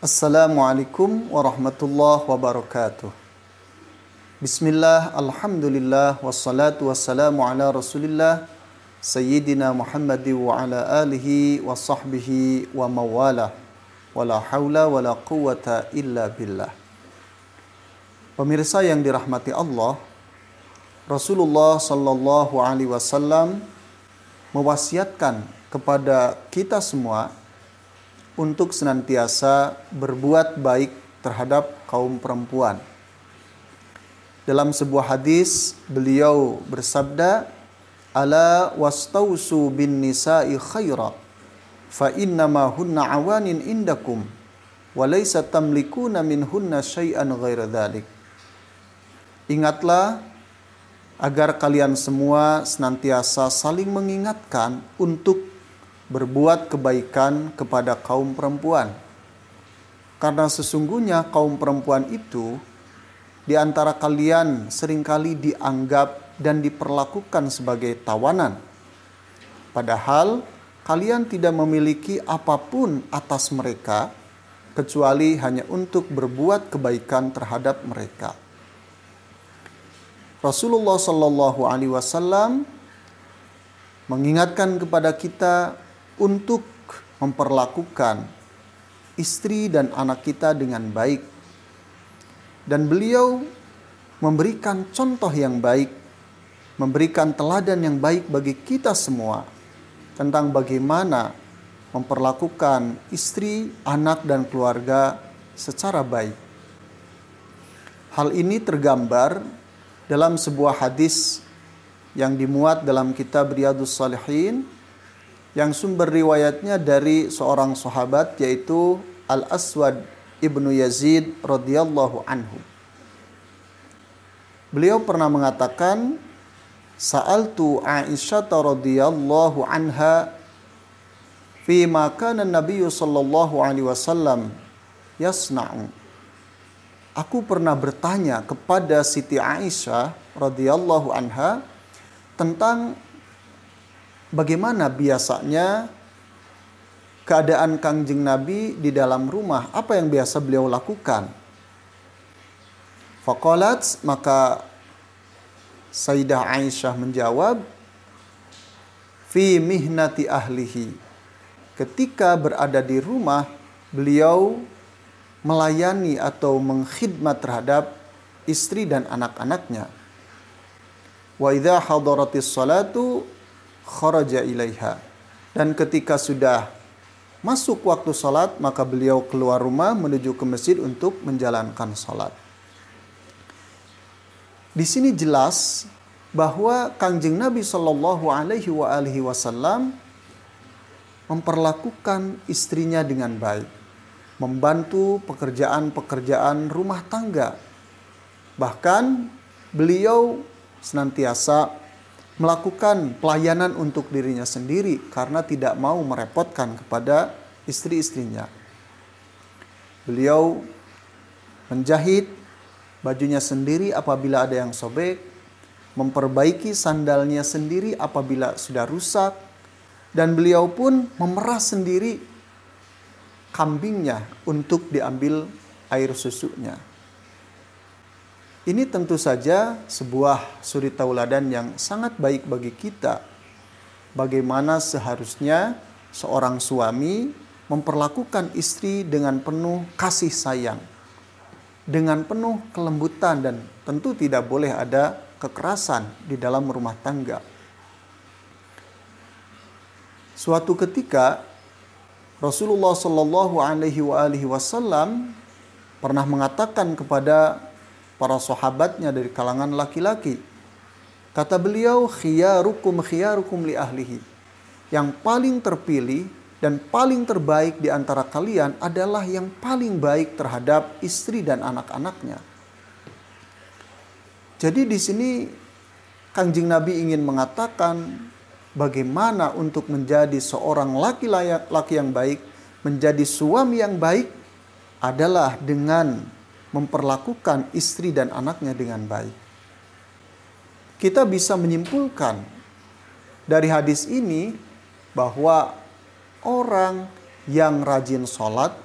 Assalamualaikum warahmatullahi wabarakatuh. Bismillah, Alhamdulillah, wassalatu wassalamu ala rasulillah Sayyidina Muhammad wa ala alihi wa sahbihi wa mawala Wala hawla wa la quwata illa billah Pemirsa yang dirahmati Allah Rasulullah sallallahu alaihi wasallam mewasiatkan kepada kita semua untuk senantiasa berbuat baik terhadap kaum perempuan. Dalam sebuah hadis beliau bersabda, "Ala wastausu bin nisa'i khaira fa innama hunna awanin indakum wa laysa tamlikuna minhunna syai'an ghaira dhalik." Ingatlah agar kalian semua senantiasa saling mengingatkan untuk berbuat kebaikan kepada kaum perempuan. Karena sesungguhnya kaum perempuan itu di antara kalian sering kali dianggap dan diperlakukan sebagai tawanan. Padahal kalian tidak memiliki apa pun atas mereka kecuali hanya untuk berbuat kebaikan terhadap mereka. Rasulullah Shallallahu Alaihi Wasallam mengingatkan kepada kita untuk memperlakukan istri dan anak kita dengan baik. Dan beliau memberikan contoh yang baik, memberikan teladan yang baik bagi kita semua tentang bagaimana memperlakukan istri, anak, dan keluarga secara baik. Hal ini tergambar dalam sebuah hadis yang dimuat dalam kitab Riyadus Salihin yang sumber riwayatnya dari seorang sahabat yaitu Al-Aswad Ibnu Yazid radhiyallahu anhu. Beliau pernah mengatakan Sa'altu Aisyah radhiyallahu anha fi ma kana Nabi sallallahu alaihi wasallam yasna'u. Aku pernah bertanya kepada Siti Aisyah radhiyallahu anha tentang bagaimana biasanya keadaan Kangjeng Nabi di dalam rumah, apa yang biasa beliau lakukan? Fakolat maka Sayyidah Aisyah menjawab, Fi mihnati ahlihi. Ketika berada di rumah, beliau melayani atau mengkhidmat terhadap istri dan anak-anaknya. Wa idza hadaratis salatu kharaja ilaiha. Dan ketika sudah masuk waktu salat, maka beliau keluar rumah menuju ke masjid untuk menjalankan salat. Di sini jelas bahwa Kangjeng Nabi Shallallahu Alaihi Wasallam memperlakukan istrinya dengan baik, membantu pekerjaan-pekerjaan rumah tangga. Bahkan beliau senantiasa melakukan pelayanan untuk dirinya sendiri karena tidak mau merepotkan kepada istri-istrinya. Beliau menjahit bajunya sendiri apabila ada yang sobek, memperbaiki sandalnya sendiri apabila sudah rusak, dan beliau pun memerah sendiri kambingnya untuk diambil air susunya. Ini tentu saja sebuah suri tauladan yang sangat baik bagi kita. Bagaimana seharusnya seorang suami memperlakukan istri dengan penuh kasih sayang, dengan penuh kelembutan dan tentu tidak boleh ada kekerasan di dalam rumah tangga. Suatu ketika Rasulullah Shallallahu Alaihi Wasallam pernah mengatakan kepada para sahabatnya dari kalangan laki-laki. Kata beliau, khiyarukum khiyarukum li ahlihi. Yang paling terpilih dan paling terbaik di antara kalian adalah yang paling baik terhadap istri dan anak-anaknya. Jadi di sini Kanjeng Nabi ingin mengatakan bagaimana untuk menjadi seorang laki-laki yang baik, menjadi suami yang baik adalah dengan memperlakukan istri dan anaknya dengan baik. Kita bisa menyimpulkan dari hadis ini bahwa orang yang rajin sholat,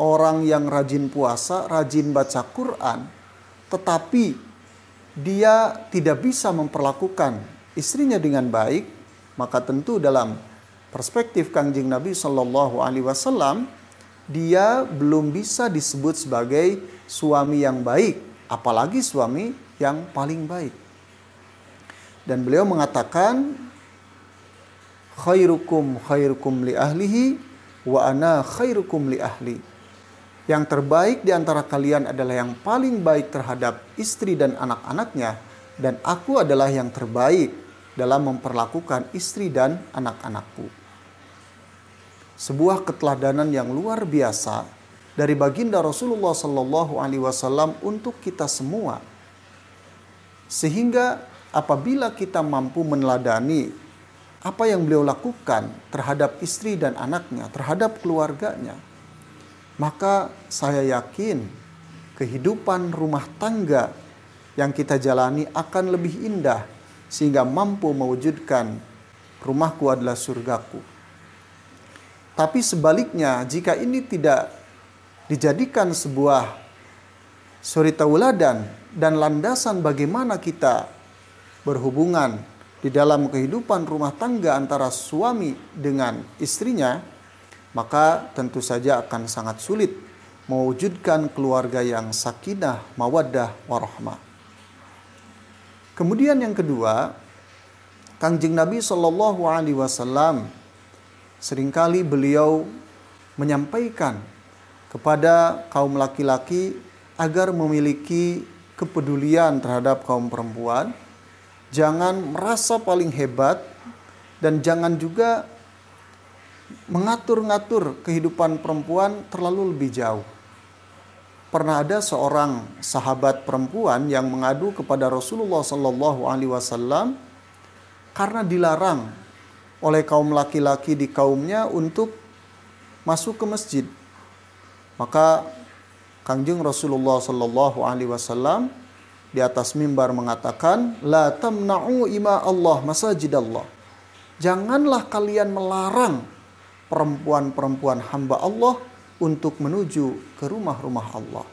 orang yang rajin puasa, rajin baca Quran, tetapi dia tidak bisa memperlakukan istrinya dengan baik, maka tentu dalam perspektif Kangjeng Nabi Shallallahu Alaihi Wasallam dia belum bisa disebut sebagai suami yang baik, apalagi suami yang paling baik. Dan beliau mengatakan khairukum khairukum li ahlihi wa ana khairukum li ahli. Yang terbaik di antara kalian adalah yang paling baik terhadap istri dan anak-anaknya dan aku adalah yang terbaik dalam memperlakukan istri dan anak-anakku. Sebuah keteladanan yang luar biasa dari baginda Rasulullah Sallallahu Alaihi Wasallam untuk kita semua, sehingga apabila kita mampu meneladani apa yang beliau lakukan terhadap istri dan anaknya, terhadap keluarganya, maka saya yakin kehidupan rumah tangga yang kita jalani akan lebih indah sehingga mampu mewujudkan rumahku adalah surgaku. Tapi sebaliknya, jika ini tidak dijadikan sebuah suri tauladan dan landasan bagaimana kita berhubungan di dalam kehidupan rumah tangga antara suami dengan istrinya, maka tentu saja akan sangat sulit mewujudkan keluarga yang sakinah, mawaddah, warahmah. Kemudian yang kedua, Kangjeng Nabi Shallallahu Alaihi Wasallam sering kali beliau menyampaikan kepada kaum laki-laki agar memiliki kepedulian terhadap kaum perempuan jangan merasa paling hebat dan jangan juga mengatur-ngatur kehidupan perempuan terlalu lebih jauh. Pernah ada seorang sahabat perempuan yang mengadu kepada Rasulullah Sallallahu Alaihi Wasallam karena dilarang oleh kaum laki-laki di kaumnya untuk masuk ke masjid. Maka Kangjeng Rasulullah Sallallahu Alaihi Wasallam di atas mimbar mengatakan la tamna'u ima Allah masajid Allah. Janganlah kalian melarang perempuan-perempuan hamba Allah untuk menuju ke rumah-rumah Allah.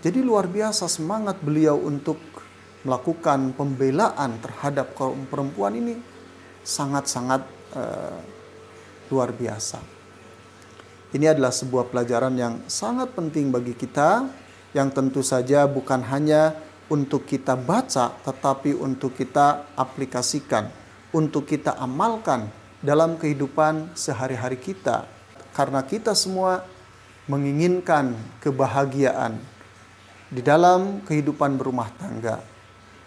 Jadi luar biasa semangat beliau untuk melakukan pembelaan terhadap kaum perempuan ini sangat-sangat uh, luar biasa. Ini adalah sebuah pelajaran yang sangat penting bagi kita yang tentu saja bukan hanya untuk kita baca, tetapi untuk kita aplikasikan, untuk kita amalkan dalam kehidupan sehari-hari kita, karena kita semua menginginkan kebahagiaan di dalam kehidupan berumah tangga,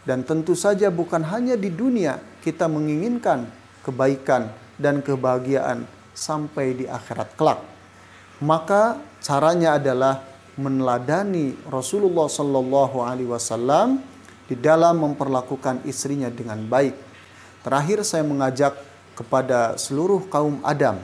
dan tentu saja bukan hanya di dunia kita menginginkan kebaikan dan kebahagiaan sampai di akhirat kelak. Maka caranya adalah meneladani Rasulullah Shallallahu Alaihi Wasallam di dalam memperlakukan istrinya dengan baik. Terakhir saya mengajak kepada seluruh kaum Adam,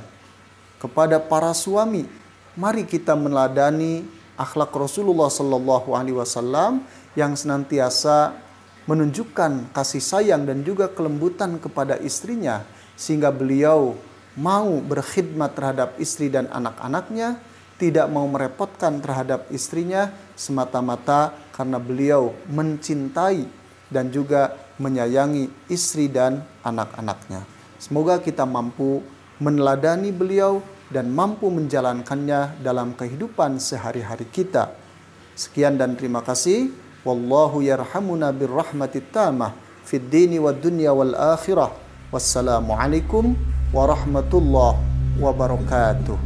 kepada para suami, mari kita meneladani akhlak Rasulullah Shallallahu Alaihi Wasallam yang senantiasa menunjukkan kasih sayang dan juga kelembutan kepada istrinya sehingga beliau mau berkhidmat terhadap istri dan anak-anaknya tidak mau merepotkan terhadap istrinya semata-mata karena beliau mencintai dan juga menyayangi istri dan anak-anaknya. Semoga kita mampu meneladani beliau dan mampu menjalankannya dalam kehidupan sehari-hari kita. Sekian dan terima kasih. والله يرحمنا بالرحمة التامة في الدين والدنيا والآخرة. والسلام عليكم ورحمة الله وبركاته.